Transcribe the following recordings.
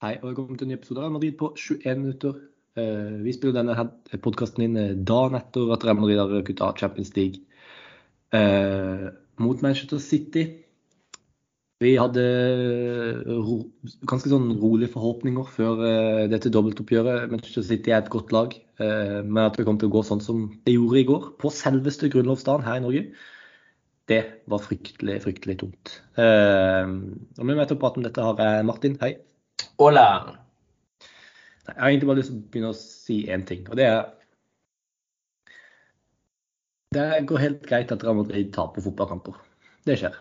Hei og velkommen til en ny episode av Madrid på 21 minutter. Eh, vi spiller denne podkasten inn eh, dagen etter at Real Madrid har røket av Champions League eh, mot Manchester City. Vi hadde ganske sånn rolige forhåpninger før eh, dette dobbeltoppgjøret. Manchester City er et godt lag, eh, men at det kom til å gå sånn som det gjorde i går, på selveste grunnlovsdagen her i Norge, det var fryktelig, fryktelig tungt. Eh, og med meg til å prate om dette har jeg Martin. Hei. Hola. Jeg har egentlig bare lyst til å begynne å si én ting, og det er Det går helt greit at Real Madrid taper fotballkamper. Det skjer.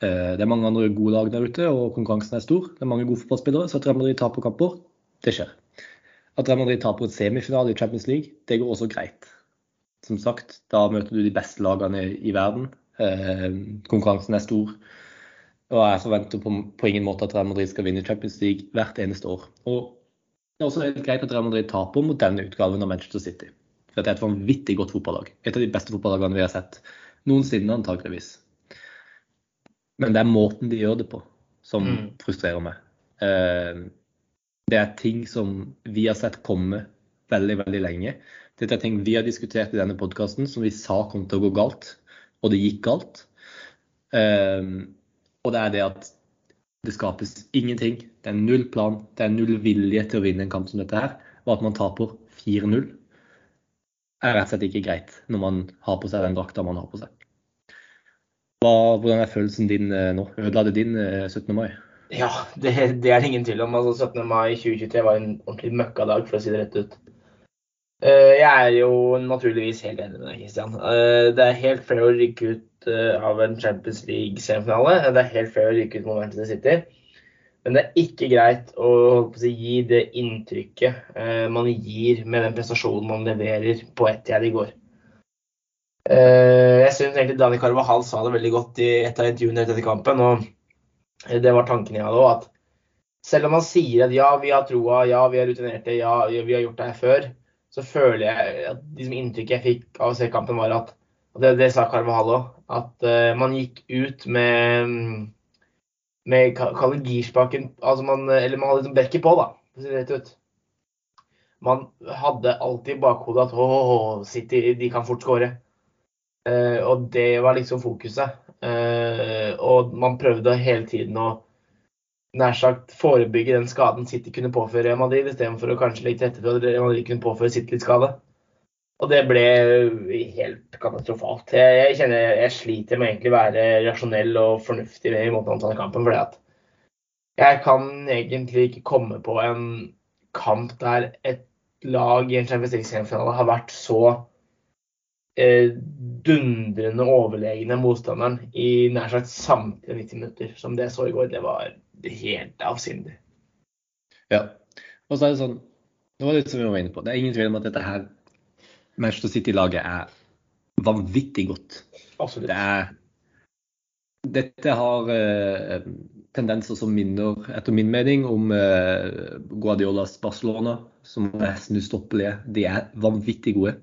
Eh, det er mange andre gode lag der ute, og konkurransen er stor. Det er mange gode fotballspillere, så at Real Madrid taper kamper, det skjer. At Real Madrid taper et semifinale i Champions League, det går også greit. Som sagt, da møter du de beste lagene i verden. Eh, konkurransen er stor. Og jeg forventer på, på, ingen måte at Real Madrid skal vinne Champions League hvert eneste år. Og det er også helt greit at Real Madrid taper mot denne utgaven av Manchester City. For det er et vanvittig godt fotballag. Et av de beste fotballagene vi har sett noensinne, antageligvis. Men det er måten de gjør det på som mm. frustrerer meg. Eh, det er ting som vi har sett komme veldig, veldig lenge. Dette er ting vi har diskutert i denne podkasten som vi sa kom til å gå galt, og det gikk galt. Eh, og det er det at det skapes ingenting. Det er null plan. Det er null vilje til å vinne en kamp som dette her. Og at man taper 4-0 er rett og slett ikke greit når man har på seg den drakta man har på seg. Hva, hvordan er følelsen din eh, nå? Ødela det din 17. Eh, mai? Ja, det, det er det ingen tvil om. Altså, 17. mai 2023 var en ordentlig møkkadag, for å si det rett ut. Eh, jeg er jo naturligvis helt enig med deg, Christian. Det er helt fair å rykke ut Eh, av en Champions League-semifinale. Det er helt fair å rykke ut mot Manchester City. Men det er ikke greit å, å gi det inntrykket eh, man gir med den prestasjonen man leverer på Etiad i går. Eh, jeg syns egentlig Dani Carvahal sa det veldig godt i et av intervjuene etter kampen. og Det var tanken jeg hadde òg. Selv om man sier at ja, vi har troa, ja, vi er rutinerte, ja, vi har gjort det her før, så føler jeg at liksom, inntrykket jeg fikk av å se kampen, var at og det, det sa Carvahal òg, at uh, man gikk ut med med kalle girspaken altså man, Eller man hadde liksom brekket på, da. For å si det rett ut. Man hadde alltid i bakhodet at oh, City de kan fort skåre. Uh, og det var liksom fokuset. Uh, og man prøvde hele tiden å nær sagt forebygge den skaden City kunne påføre Madrid, istedenfor å kanskje legge til rette for at Madrid kunne påføre City litt skade. Og det ble helt katastrofalt. Jeg, jeg kjenner jeg sliter med egentlig å være rasjonell og fornuftig i måten å ta kampen. fordi jeg kan egentlig ikke komme på en kamp der et lag i en Champions League-semifinale har vært så eh, dundrende overlegne motstanderen i nær sagt samtlige 90 minutter som det jeg så i går. Det var helt avsindig. Ja. Og så er det sånn, det var litt som vi var inne på, det er ingen tvil om at dette her Manchester City-laget er vanvittig godt. Absolutt. Det er, dette har eh, tendenser som minner, etter min mening, om eh, Guardiolas Barcelona, som er nesten ustoppelige. De er vanvittig gode.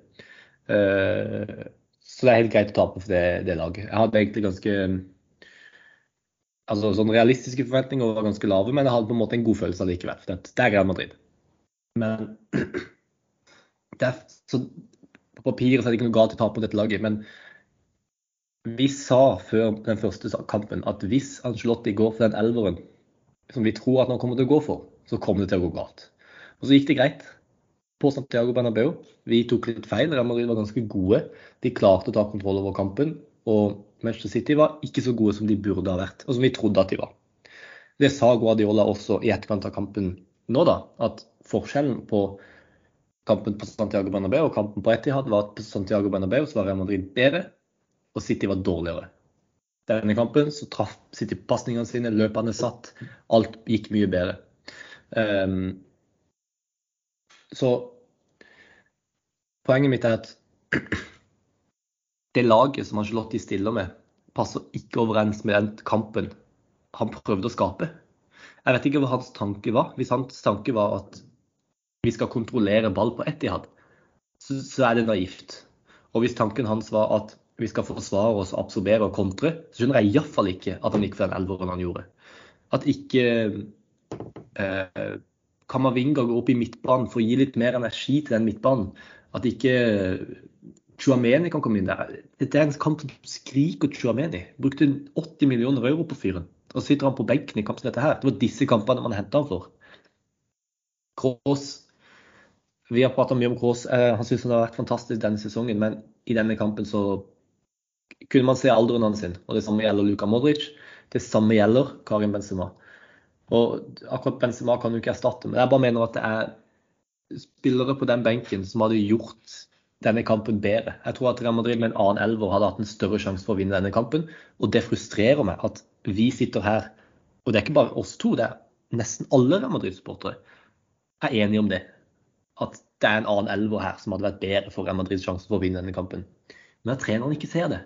Eh, så det er helt greit å tape for det, det laget. Jeg hadde egentlig ganske altså sånn Realistiske forventninger var ganske lave, men jeg hadde på en måte en god følelse allikevel. For det er Real Madrid. Men det er, så på papiret er det ikke noe galt å tape mot dette laget, men vi sa før den første kampen at hvis Angelotti går for den elveren som vi tror at han kommer til å gå for, så kommer det til å gå galt. Og så gikk det greit på Santiago Bernabeu. Vi tok litt feil. Real Madrid var ganske gode. De klarte å ta kontroll over kampen. Og Manchester City var ikke så gode som de burde ha vært, og som vi trodde at de var. Det sa Guardiola også i etterkant av kampen nå, da. At forskjellen på kampen på Santiago Bernabeu og kampen på Etihad var at på Santiago Bernabeu så var Real Madrid bedre, og City var dårligere. Denne kampen så traff City pasningene sine, løpene satt. Alt gikk mye bedre. Um, så poenget mitt er at det laget som Angelotti stiller med, passer ikke overens med den kampen han prøvde å skape. Jeg vet ikke hva hans tanke var. Hvis hans tanke var at vi skal kontrollere ball på Etihad, så, så er det naivt. Og hvis tanken hans var at vi skal forsvare oss, absorbere og kontre, så skjønner jeg iallfall ikke at han gikk for den elveren han gjorde. At ikke eh, Kamavinga går opp i midtbanen for å gi litt mer energi til den midtbanen. At ikke Chuameni kan komme inn der. Dette er en kamp som skriker Chuameni. Brukte 80 millioner euro på fyren. Og så sitter han på benken i kamp som dette her. Det var disse kampene man henta han for. Kroos Vi har prata mye om Kroos. Eh, han syns han har vært fantastisk denne sesongen, men i denne kampen så kunne man se alderen hans. Og det samme gjelder Luka Modric. Det samme gjelder Karim Benzema. Og akkurat Benzema kan jo ikke erstatte, men jeg bare mener at det er spillere på den benken som hadde gjort denne kampen bedre. Jeg tror at Real Madrid med en annen elver hadde hatt en større sjanse for å vinne denne kampen. Og det frustrerer meg at vi sitter her, og det er ikke bare oss to, det er nesten alle Real Madrid-supportere, er enige om det. At det er en annen elver her som hadde vært bedre for Real Madrids sjanse for å vinne denne kampen. Men at treneren ikke ser det.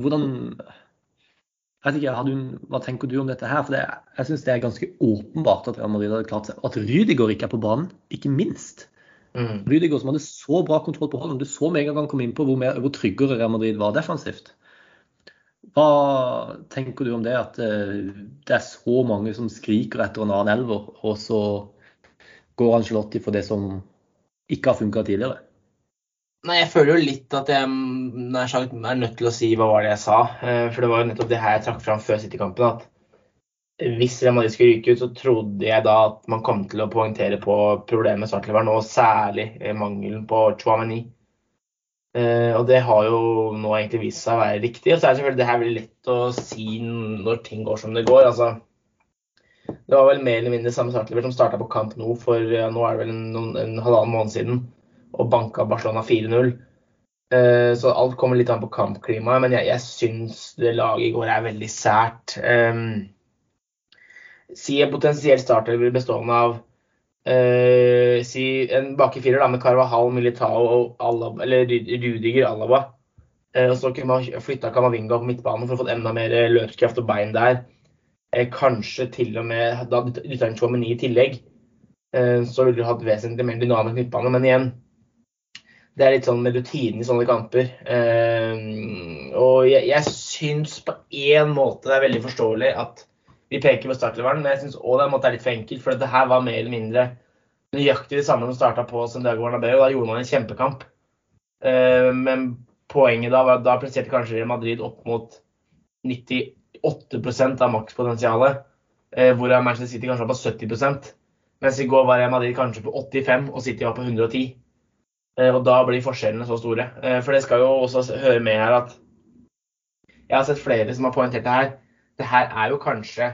Hvordan jeg vet ikke, du, Hva tenker du om dette her? For det, Jeg syns det er ganske åpenbart at Real Madrid hadde klart seg. At Rydiger ikke er på banen, ikke minst. Mm. Rydiger som hadde så bra kontroll på holdet. Du så med en gang han kom inn på hvor, mer, hvor tryggere Real Madrid var defensivt. Hva tenker du om det, at eh, det er så mange som skriker etter en annen elver, og så går Angelotti for det som ikke har funka tidligere? Nei, jeg føler jo litt at jeg nær sagt, er nødt til å si hva var det jeg sa. Eh, for det var jo nettopp det her jeg trakk fram før City-kampen. At hvis Real Madrid skulle ryke ut, så trodde jeg da at man kom til å poengtere på problemet med startleveren, og særlig eh, mangelen på Chouameni. Eh, og det har jo nå egentlig vist seg å være riktig. Og så er det selvfølgelig det her veldig lett å si når ting går som det går. altså det var vel mer eller mindre samme startlever som starta på kamp nå for ja, nå er det vel en, en halvannen måned siden og banka Barcelona 4-0. Eh, så alt kommer litt an på kampklimaet, men jeg, jeg syns det laget i går er veldig sært. Um, si en potensiell starter bestående av uh, si en baki firer med Carvahal, Militao og Alaba, eller Rudiger Alaba. Uh, og så kunne man flytta Kamavinga på midtbanen for å få enda mer løpskraft og bein der. Uh, kanskje til og med da dytta inn Chouameni i tillegg. så ville du hatt vesentlig mer dynamisk midtbane. Men igjen, det er litt sånn med rutinen i sånne kamper. Uh, og jeg, jeg syns på én måte det er veldig forståelig at vi peker på startleveren, men jeg syns òg det er litt for enkelt. For det her var mer eller mindre nøyaktig det samme som starta på Santiago Bernabeu. Da gjorde man en kjempekamp. Uh, men poenget da var at da presterte kanskje Real Madrid opp mot 98% av makspotensialet. hvor hvorav Manchester City kanskje var på 70% mens i går var Real Madrid kanskje på 85 og City var på 110. Eh, og da blir forskjellene så store. Eh, for det skal jo også høre med her at jeg har sett flere som har poengtert det her. Det her er jo kanskje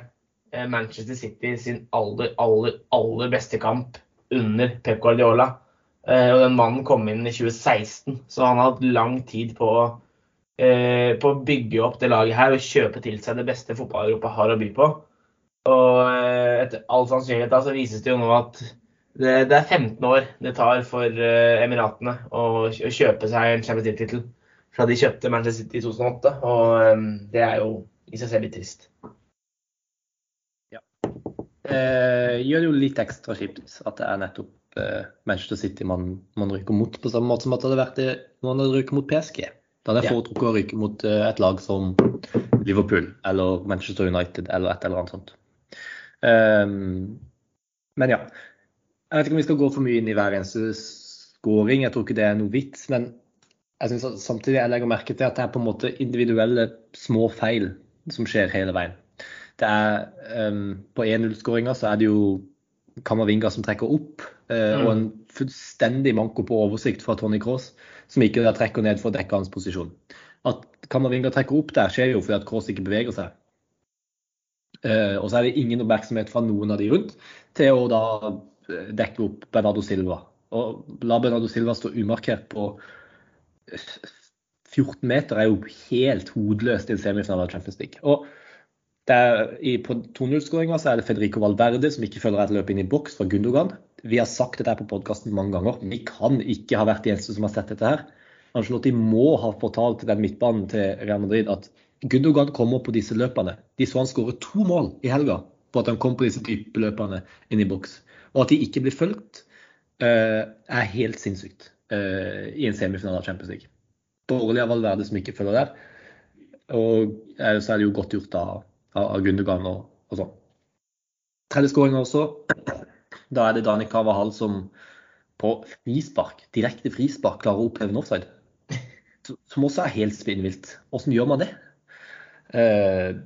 eh, Manchester City sin aller, aller, aller beste kamp under Pep Guardiola. Og den mannen kom inn i 2016, så han har hatt lang tid på, på å bygge opp det laget her og kjøpe til seg det beste fotball-Europa har å by på. Og etter all sannsynlighet da så vises det jo nå at det, det, er 15 år det tar for Emiratene å, å, kjøpe seg en Champions League-tittel fra de kjøpte Manchester City i 2008. Og det er jo i seg selv litt trist. Ja. Eh, gjør det jo litt ekstra kjipt at det er nettopp eh, Manchester City man, man, ryker mot, på samme måte som at det hadde vært det man hadde ryket mot PSG. Da hadde jeg ja. foretrukket å ryke mot eh, et lag som Liverpool eller Manchester United eller et eller annet sånt. Um, men ja. Jeg vet ikke om vi skal gå for mye inn i hver eneste scoring, jeg tror ikke det er noe vits. Men jeg synes samtidig jeg legger merke til at det er på en måte individuelle små feil som skjer hele veien. Det er, um, På 1-0-skåringa så er det jo Kamavinga som trekker opp, uh, mm. og en fullstendig manko på oversikt fra Tony Cross, som ikke trekker ned for å dekke hans posisjon. At Kamavinga trekker opp der, skjer jo fordi at Cross ikke beveger seg. Uh, og så er det ingen oppmerksomhet fra noen av de rundt til å da dekke opp Bernardo Silva. Og la Bernardo Silva stå umarkert på 14 meter er jo helt hodeløst i en semifinale av Champions League. Og er, i, på 2-0-skåringa er det Federico Valverde som ikke følger et løp inn i boks fra Gundogan. Vi har sagt dette på podkasten mange ganger. Vi kan ikke ha vært de eneste som har sett dette her. Angelotti må ha fortalt den midtbanen til Real Madrid at Gundogan kommer på disse løpene. De så han skåre to mål i helga på at han kom på disse dype løpene inn i boks. Og at de ikke blir fulgt, uh, er helt sinnssykt uh, i en semifinale av Champions League. Dårlig av Valverde som ikke følger der. Og så er det jo godt gjort av, av Gundogan og, og sånn. Tredje skåringa også. Da er det Dani Kavahal som på frispark, direkte frispark, klarer å oppheve en offside. Som også er helt spinnvilt. Hvordan gjør man det? Eh,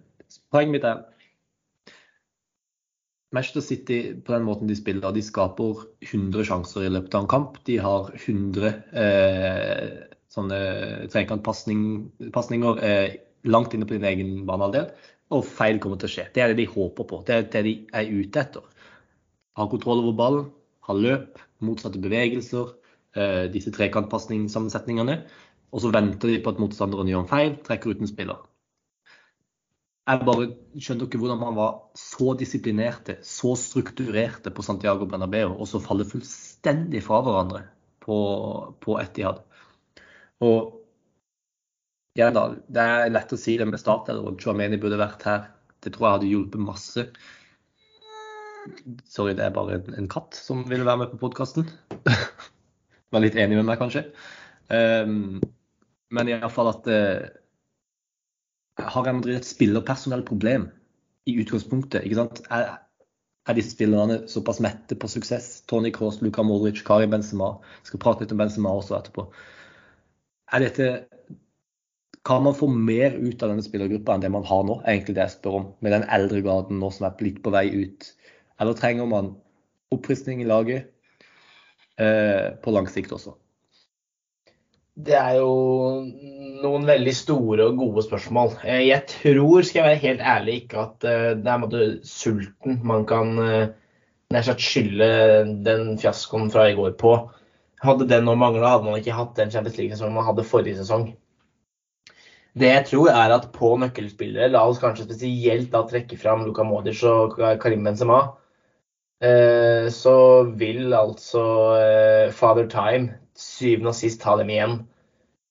poenget mitt er Manchester City på den måten de spiller, de skaper 100 sjanser i løpet av en kamp. De har 100 eh, sånne trekantpasninger eh, langt inne på din egen banehalvdel, og feil kommer til å skje. Det er det de håper på. Det er det de er ute etter. Ha kontroll over ballen, ha løp, motsatte bevegelser, eh, disse trekantpasningssammensetningene. Og så venter de på at motstanderen gjør en feil, trekker ut en spiller. Jeg bare skjønner ikke hvordan man var så disiplinerte, så strukturerte på Santiago Bernabeu, og så faller fullstendig fra hverandre på, på Etihad. Og ja det er lett å si det med start, og Chouameni burde vært her. Det tror jeg hadde hjulpet masse. Sorry, det er bare en, en katt som ville være med på podkasten. Var litt enig med meg, kanskje. Um, men iallfall at uh, har Real Madrid et spillerpersonellproblem i utgangspunktet? ikke sant? Er, er disse spillerne såpass mette på suksess? Tony Cross, Luka Modric, Kari Benzema. Jeg skal prate litt om Benzema også etterpå. Er dette kan man få mer ut av denne spillergruppa enn det man har nå? egentlig det jeg spør om, Med den eldre garden nå som er litt på vei ut. Eller trenger man opprustning i laget eh, på lang sikt også? Det er jo noen veldig store og gode spørsmål. Eh, jeg tror, skal jeg være helt ærlig, ikke at eh, det er måte, sulten man kan eh, nær skylde den fiaskoen fra i går på. Hadde den nå mangla, hadde man ikke hatt den Champions League-sesongen man hadde forrige sesong. Det jeg tror er at på nøkkelspillere, la oss kanskje spesielt da trekke fram Luka Modic og Karim Benzema, så vil altså Father Time syvende og sist ta dem igjen.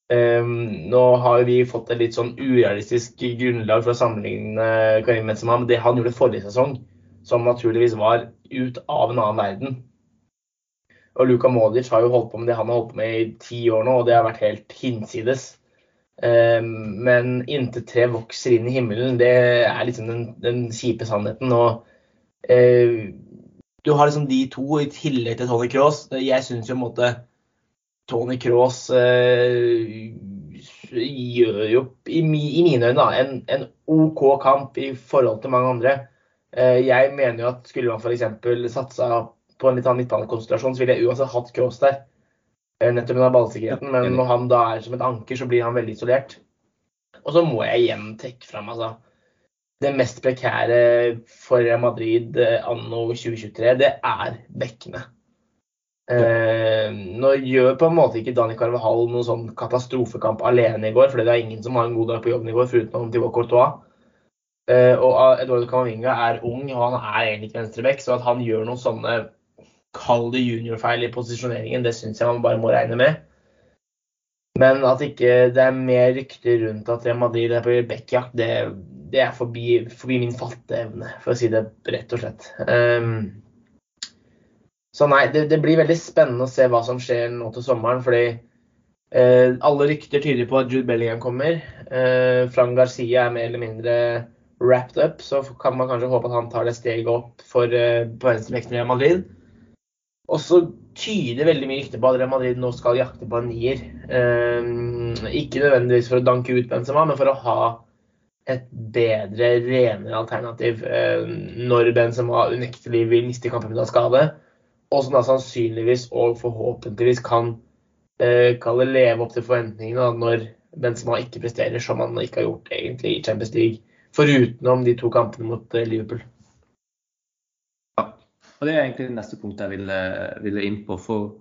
Um, nå har vi fått et litt sånn urealistisk grunnlag for å sammenligne Karim Benzema med det han gjorde forrige sesong, som naturligvis var ut av en annen verden. Og Luka Modic har jo holdt på med det han har holdt på med i ti år nå, og det har vært helt hinsides. Um, men inntil tre vokser inn i himmelen, det er liksom den, den kjipe sannheten. Og uh, du har liksom de to i tillegg til Tony Cross. Jeg syns jo på en måte Tony Cross eh, gjør jo i, i mine øyne en, en, OK kamp i forhold til mange andre. Eh, jeg mener jo at skulle man f.eks. satsa på en litt annen midtbanekonsentrasjon, så ville jeg uansett hatt Cross der. Eh, nettopp pga. ballsikkerheten. Men når han da er som et anker, så blir han veldig isolert. Og så må jeg igjen trekke fram altså, det mest prekære for Madrid eh, anno 2023, det er bekkene. Eh, nå gjør på en måte ikke Dani Carvahall noen sånn katastrofekamp alene i går, for det er ingen som har en god dag på jobben i går, foruten Thibaut Courtois. Eh, og Eduardo Camavinga er ung, og han er egentlig ikke venstreback, så at han gjør noen sånne kall det juniorfeil i posisjoneringen, det syns jeg man bare må regne med. Men at ikke det er mer rykter rundt at Real Madrid er på backjakt, det, det, er forbi, forbi min fatteevne, for å si det rett og slett. Um, så nei, det, det, blir veldig spennende å se hva som skjer nå til sommeren. fordi eh, alle rykter tyder på at Jude Bellingham kommer. Eh, Frank Garcia er mer eller mindre wrapped up, så kan man kanskje håpe at han tar det steget opp for, eh, på venstrebekken i Madrid. Og så tyder veldig mye rykter på at Real Madrid nå skal jakte på en nier. Um, ikke nødvendigvis for å danke ut Benzema, men for å ha et bedre, renere alternativ um, når Benzema unektelig vil miste kampen av skade og som da sannsynligvis og forhåpentligvis kan uh, kalle leve opp til forventningene når Benzema ikke presterer som han ikke har gjort egentlig i Champions League, forutenom de to kampene mot eh, Liverpool. Og Det er egentlig det neste punktet jeg ville, ville inn på. for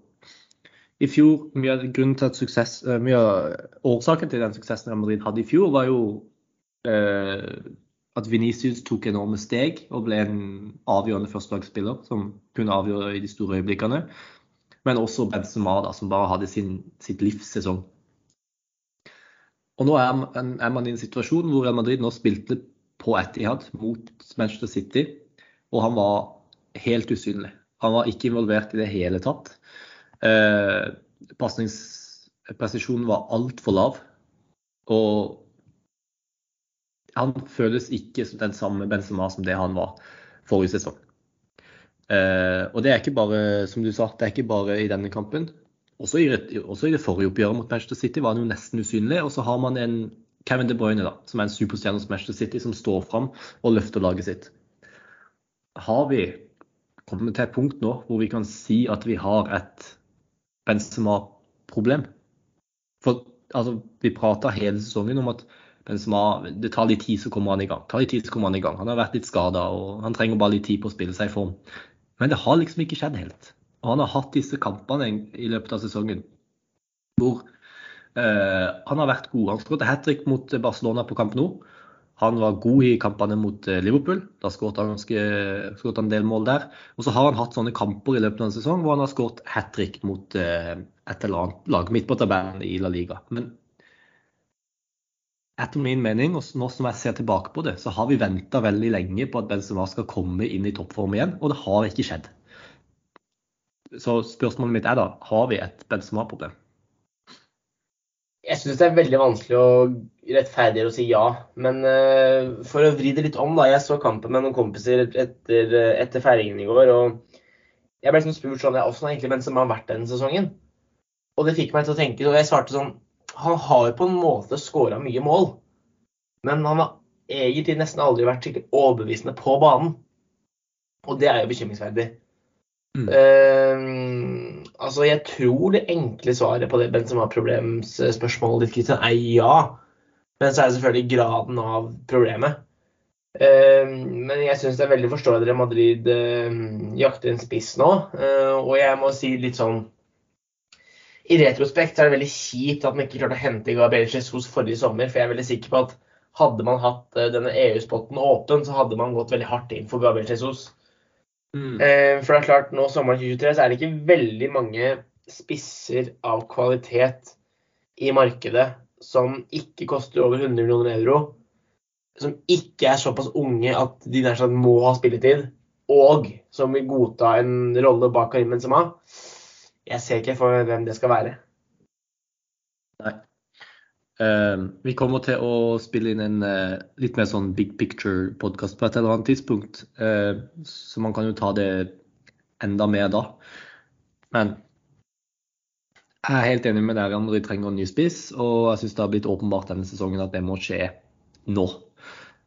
i fjor, Mye av grunnen til at suksess, eh, mye av årsaken til den suksessen Real Madrid hadde i fjor, var jo eh, at Venicius tok enorme steg og ble en avgjørende førstelagsspiller som kunne avgjøre i de store øyeblikkene. Men også Benzema, da, som bare hadde sin, sitt livssesong. Og nå er, er, man i en situasjon hvor Real Madrid nå spilte på Etihad mot Manchester City, og han var helt usynlig. Han var ikke involvert i det hele tatt. Eh, Pasningspresisjonen var altfor lav. Og han føles ikke som den samme Benzema som det han var forrige sesong. Eh, og det er ikke bare, som du sa, det er ikke bare i denne kampen. Også i, også i det forrige oppgjøret mot Manchester City var han jo nesten usynlig. Og så har man en Kevin De Bruyne, da, som er en superstjerne hos Manchester City, som står fram og løfter laget sitt. Har vi kommet til et punkt nå hvor vi kan si at vi har et Benzema-problem? For altså, vi prata hele sesongen om at Benzema, det tar litt tid, så kommer han i gang. tar litt tid, så kommer Han i gang. Han har vært litt skada og han trenger bare litt tid på å spille seg i form. Men det har liksom ikke skjedd helt. Og han har hatt disse kampene i løpet av sesongen hvor eh, han har vært god. Han skåret hat trick mot Barcelona på Camp Nou. Han var god i kampene mot eh, Liverpool. Da skåret han, han, en del mål der. Og så har han hatt sånne kamper i løpet av en sesong hvor han har skåret hat trick mot eh, et eller annet lag midt på tabellen i La Liga. Men etter min mening, og nå som jeg ser tilbake på det, så har vi venta veldig lenge på at Benzema skal komme inn i toppform igjen, og det har ikke skjedd. Så spørsmålet mitt er da, har vi et Benzema-problem? Jeg syns det er veldig vanskelig å rettferdiggjøre å si ja. Men uh, for å vri det litt om, da. Jeg så kampen med noen kompiser etter, etter feiringen i går. og Jeg ble liksom spurt sånn ja, Åssen har egentlig Benzema vært denne sesongen? Og det fikk meg til å tenke, og jeg svarte sånn han har jo på en måte skåra mye mål, men han har egentlig nesten aldri vært skikkelig overbevisende på banen. Og det er jo bekymringsverdig. Uh, altså, jeg tror det enkle svaret på det Benzema-problemsspørsmålet ditt, Kristian, er ja. Men så er det selvfølgelig graden av problemet. Uh, men jeg syns det er veldig forståelig at Madrid uh, jakter en spiss nå. og jeg må si litt sånn i retrospekt er det veldig kjipt at man ikke klarte å hente Gabriel Jesus forrige sommer. For jeg er veldig sikker på at hadde man hatt denne EU-spotten åpen, så hadde man gått veldig hardt inn for Gabriel Jesus. Mm. Eh, for det er klart, nå sommeren 2023 så er det ikke veldig mange spisser av kvalitet i markedet som ikke koster over 100 millioner euro. Som ikke er såpass unge at de nær sagt må ha spilletid. Og som vil godta en rolle bak Karim Benzema jeg ser ikke for hvem det skal være. Nei. Uh, vi kommer til å spille inn en uh, litt mer sånn big picture-podkast på et eller annet tidspunkt. Uh, så man kan jo ta det enda mer da. Men jeg er helt enig med dere om de trenger en ny spiss, og jeg syns det har blitt åpenbart denne sesongen at det må skje nå.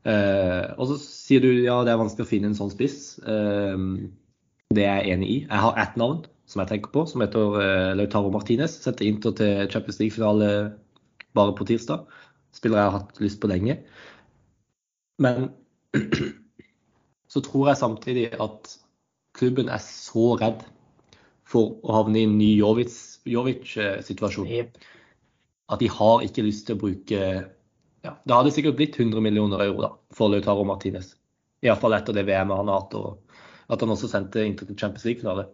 og så sier du ja, det er vanskelig å finne en sånn spiss. det er jeg enig i. Jeg har ett navn, som jeg tenker på, som heter uh, Lautaro Martinez. Setter Inter til Champions League-finale bare på tirsdag. Spiller jeg har hatt lyst på lenge. Men så tror jeg samtidig at klubben er så redd for å havne i en ny Jovic-situasjon. Jovic At de har ikke lyst til å bruke ja, Det hadde sikkert blitt 100 millioner euro da, for Lautaro Martinez. Iallfall etter det VM-et han har hatt, og at han også sendte Inter til Champions League-finale.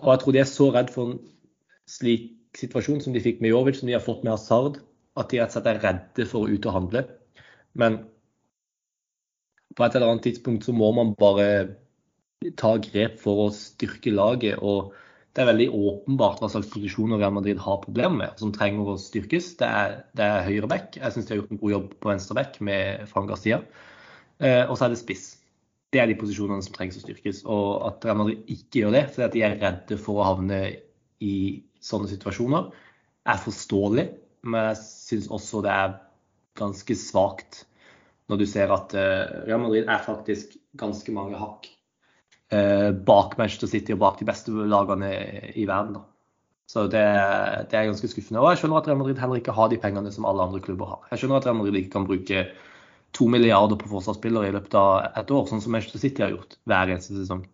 Og jeg tror de er så redd for en slik situasjon som de fikk med Jovic, som de har fått med Hazard, at de rett og slett er redde for å ut og handle. Men på et eller annet tidspunkt så må man bare ta grep for å styrke laget. og det er veldig åpenbart hva slags posisjoner Real Madrid har problemer med, som trenger å styrkes. Det er, det er høyre back. Jeg syns de har gjort en god jobb på venstre back med Frank Garcia. Eh, og så er det spiss det er de posisjonene som trengs å styrkes. Og at Real Madrid ikke gjør det fordi de er redde for å havne i sånne situasjoner, er forståelig. Men jeg syns også det er ganske svakt når du ser at uh, Real Madrid er faktisk ganske mange hakk uh, bak Manchester City og bak de beste lagene i verden. Da. Så det, det, er ganske skuffende. Og jeg skjønner at Real Madrid heller ikke har de pengene som alle andre klubber har. Jeg skjønner at Real Madrid ikke kan bruke to milliarder på forsvarsspillere i løpet av et år, sånn som Manchester City har gjort hver eneste sesong.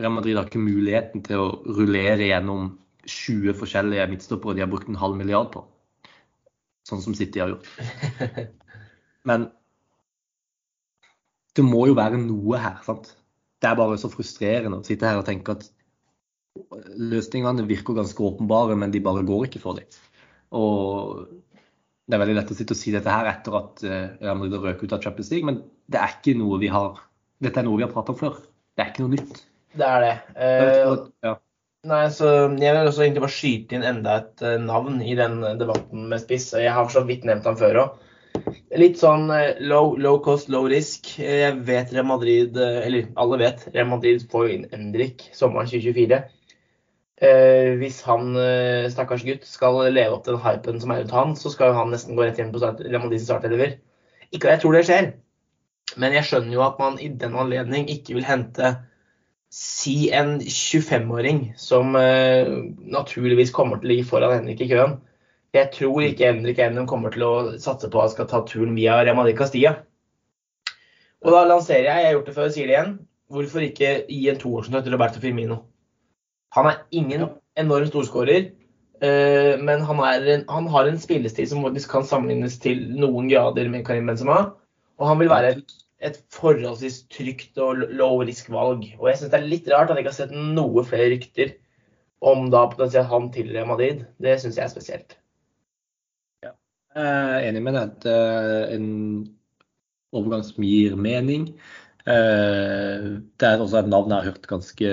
Eh, Real Madrid har ikke muligheten til å rullere gjennom 20 forskjellige midtstoppere de har brukt en halv milliard på, sånn som City har gjort. Men det må jo være noe her. sant? Det er bare så frustrerende å sitte her og tenke at løsningene virker ganske åpenbare, men de bare går ikke for dem. Og det er veldig lett å sitte og si dette her etter at uh, Real Madrid røk ut av Champions League, men det er ikke noe vi har dette er noe vi har pratet om før. Det er ikke noe nytt. Det er det. Uh, ja. Nei, så Jeg vil også egentlig bare skyte inn enda et uh, navn i den debatten med spiss. Jeg har så vidt nevnt han før òg. Litt sånn eh, low, low cost, low risk. Jeg vet Real Madrid, eh, eller alle vet, Real Madrid får inn Endrik sommeren 2024. Eh, hvis han, eh, stakkars gutt, skal leve opp til den hypen som er rundt han, så skal han nesten gå rett inn på start, Real Madrid startelever. Ikke at jeg tror det skjer, men jeg skjønner jo at man i den anledning ikke vil hente si en 25-åring som uh, naturligvis kommer til å ligge foran Henrik i køen. Jeg tror ikke Henrik Eiendom kommer til å satse på at han skal ta turen via Real Madrid Castilla. Og da lanserer jeg, jeg har gjort det før, jeg sier det igjen, hvorfor ikke gi en toårskontrakt til Roberto Firmino? Han er ingen enorm storskårer, uh, men han, er en, han har en spillestil som faktisk kan sammenlignes til noen grader med Karim Benzema. Og han vil være et, et forholdsvis trygt og low risk-valg. Og jeg syns det er litt rart at jeg ikke har sett noe flere rykter om da potensielt han til Real Madrid. Det syns jeg er spesielt. Ja. Jeg er enig med deg. Det er en overgang som gir mening. Eh, Det er også et navn jeg har hørt ganske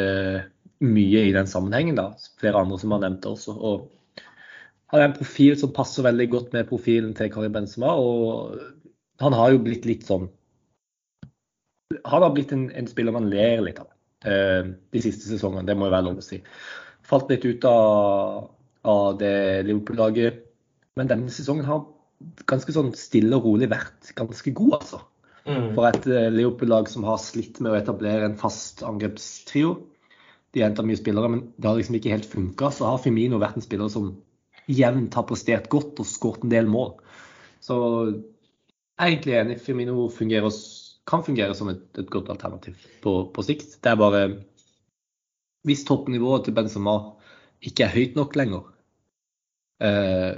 mye i den sammenhengen. da. Flere andre som har nevnt det også. Og han er en profil som passer veldig godt med profilen til Karim Benzema. Og han har jo blitt litt sånn Han har blitt en, en spiller man ler litt av eh, de siste sesongene, det må jo være lov å si. Falt litt ut av, av det Liverpool-laget. Men denne sesongen har ganske sånn stille og rolig vært ganske god, altså. Mm. For et eh, Liverpool-lag som har slitt med å etablere en fast angrepstrio. De har henta mye spillere, men det har liksom ikke helt funka. Så har Firmino vært en spiller som jevnt har prestert godt og skåret en del mål. Så jeg er egentlig enig. Firmino fungerer, kan fungere som et, et godt alternativ på, på sikt. Det er bare Hvis toppnivået til Benzema ikke er høyt nok lenger, eh,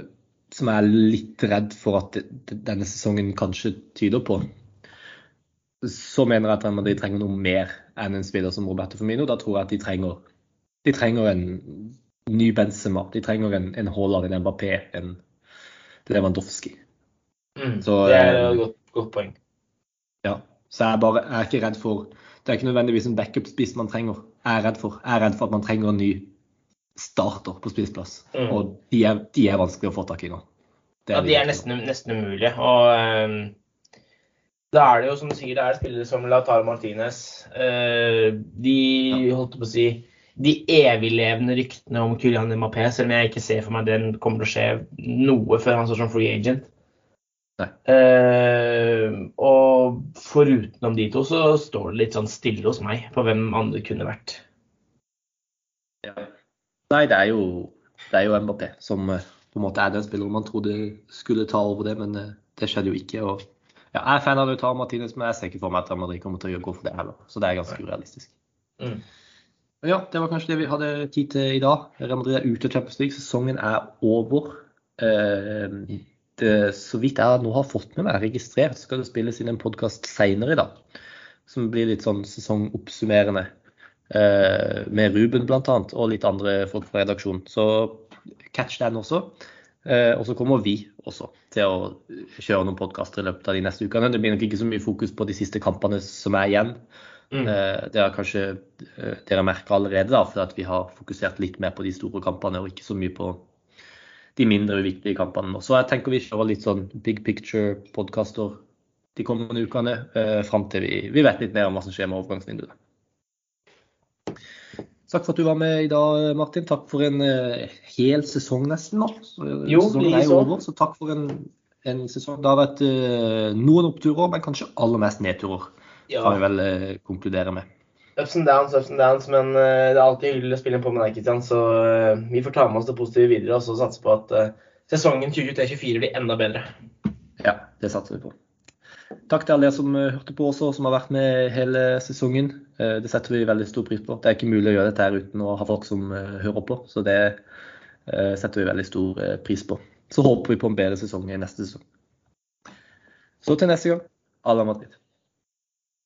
som jeg er litt redd for at denne sesongen kanskje tyder på, så mener jeg at Madrid trenger noe mer enn en spiller som Roberto Firmino. Da tror jeg at de trenger, de trenger en ny Benzema. De trenger en, en Haaland, en Mbappé, en Lewandowski. Mm. Så, det er eh, et godt, godt poeng. Ja. Så jeg, bare, jeg er ikke redd for Det er ikke nødvendigvis en backup-spiss man trenger. Jeg er redd for Jeg er redd for at man trenger en ny starter på spissplass. Mm. Og de er, de er vanskelig å få tak i nå. Det Ja, de er nesten, nesten umulige. Og um, da er det jo, som du sier, det er spillere som Lautaro Martinez. Uh, de holdt på å si de eviglevende ryktene om Kylian Mapé, selv om jeg ikke ser for meg den kommer til å skje noe før han står som free agent. Eh, og forutenom de to, så står det litt sånn stille hos meg på hvem andre kunne vært. Nei, det er jo, det er jo Mbappé som eh, på en måte er den spilleren man trodde skulle ta over det, men eh, det skjedde jo ikke. og ja, Jeg er fan av Lautaro Martinez, men jeg ser ikke for meg at Madrid kommer til å gå for det heller. Så det er ganske urealistisk. Mm. Ja, det var kanskje det vi hadde tid til i dag. Real Madrid er ute av Champions League. Sesongen er over. Eh, så vidt jeg nå har fått med meg registrert, skal det spilles inn en podkast seinere i dag. Som blir litt sånn sesongoppsummerende. Eh, med Ruben bl.a. og litt andre folk fra redaksjonen. Så catch den også. Eh, og så kommer vi også til å kjøre noen podkaster i løpet av de neste ukene. Det blir nok ikke så mye fokus på de siste kampene som er igjen. Mm. Eh, Det har kanskje eh, dere merka allerede, da, for at vi har fokusert litt mer på de store kampene og ikke så mye på de mindre uviktige kampene. Så jeg tenker vi kjører litt sånn big picture-podkaster de kommende ukene eh, fram til vi, vi vet litt mer om hva som skjer med overgangsvinduet. Takk for at du var med i dag, Martin. Takk for en eh, hel sesong nesten nå. Så, Jo, sesongen er jo over, så takk for en, en sesong. Det har vært eh, noen oppturer, men kanskje aller mest nedturer, Ja. kan vi vel eh, konkludere med. Ups and downs, ups and downs, men eh, det er alltid hyggelig å spille på med deg, Kristian. Så eh, vi får ta med oss det positive videre og så satse på at eh, sesongen 2023-2024 blir enda bedre. Ja, det satser vi på. Takk til alle dere som hørte på også, som har vært med hele sesongen. Det setter vi veldig stor pris på. Det er ikke mulig å gjøre dette her uten å ha folk som hører på, så det setter vi veldig stor pris på. Så håper vi på en bedre sesong i neste sesong. Så til neste gang, Ala la Madrid.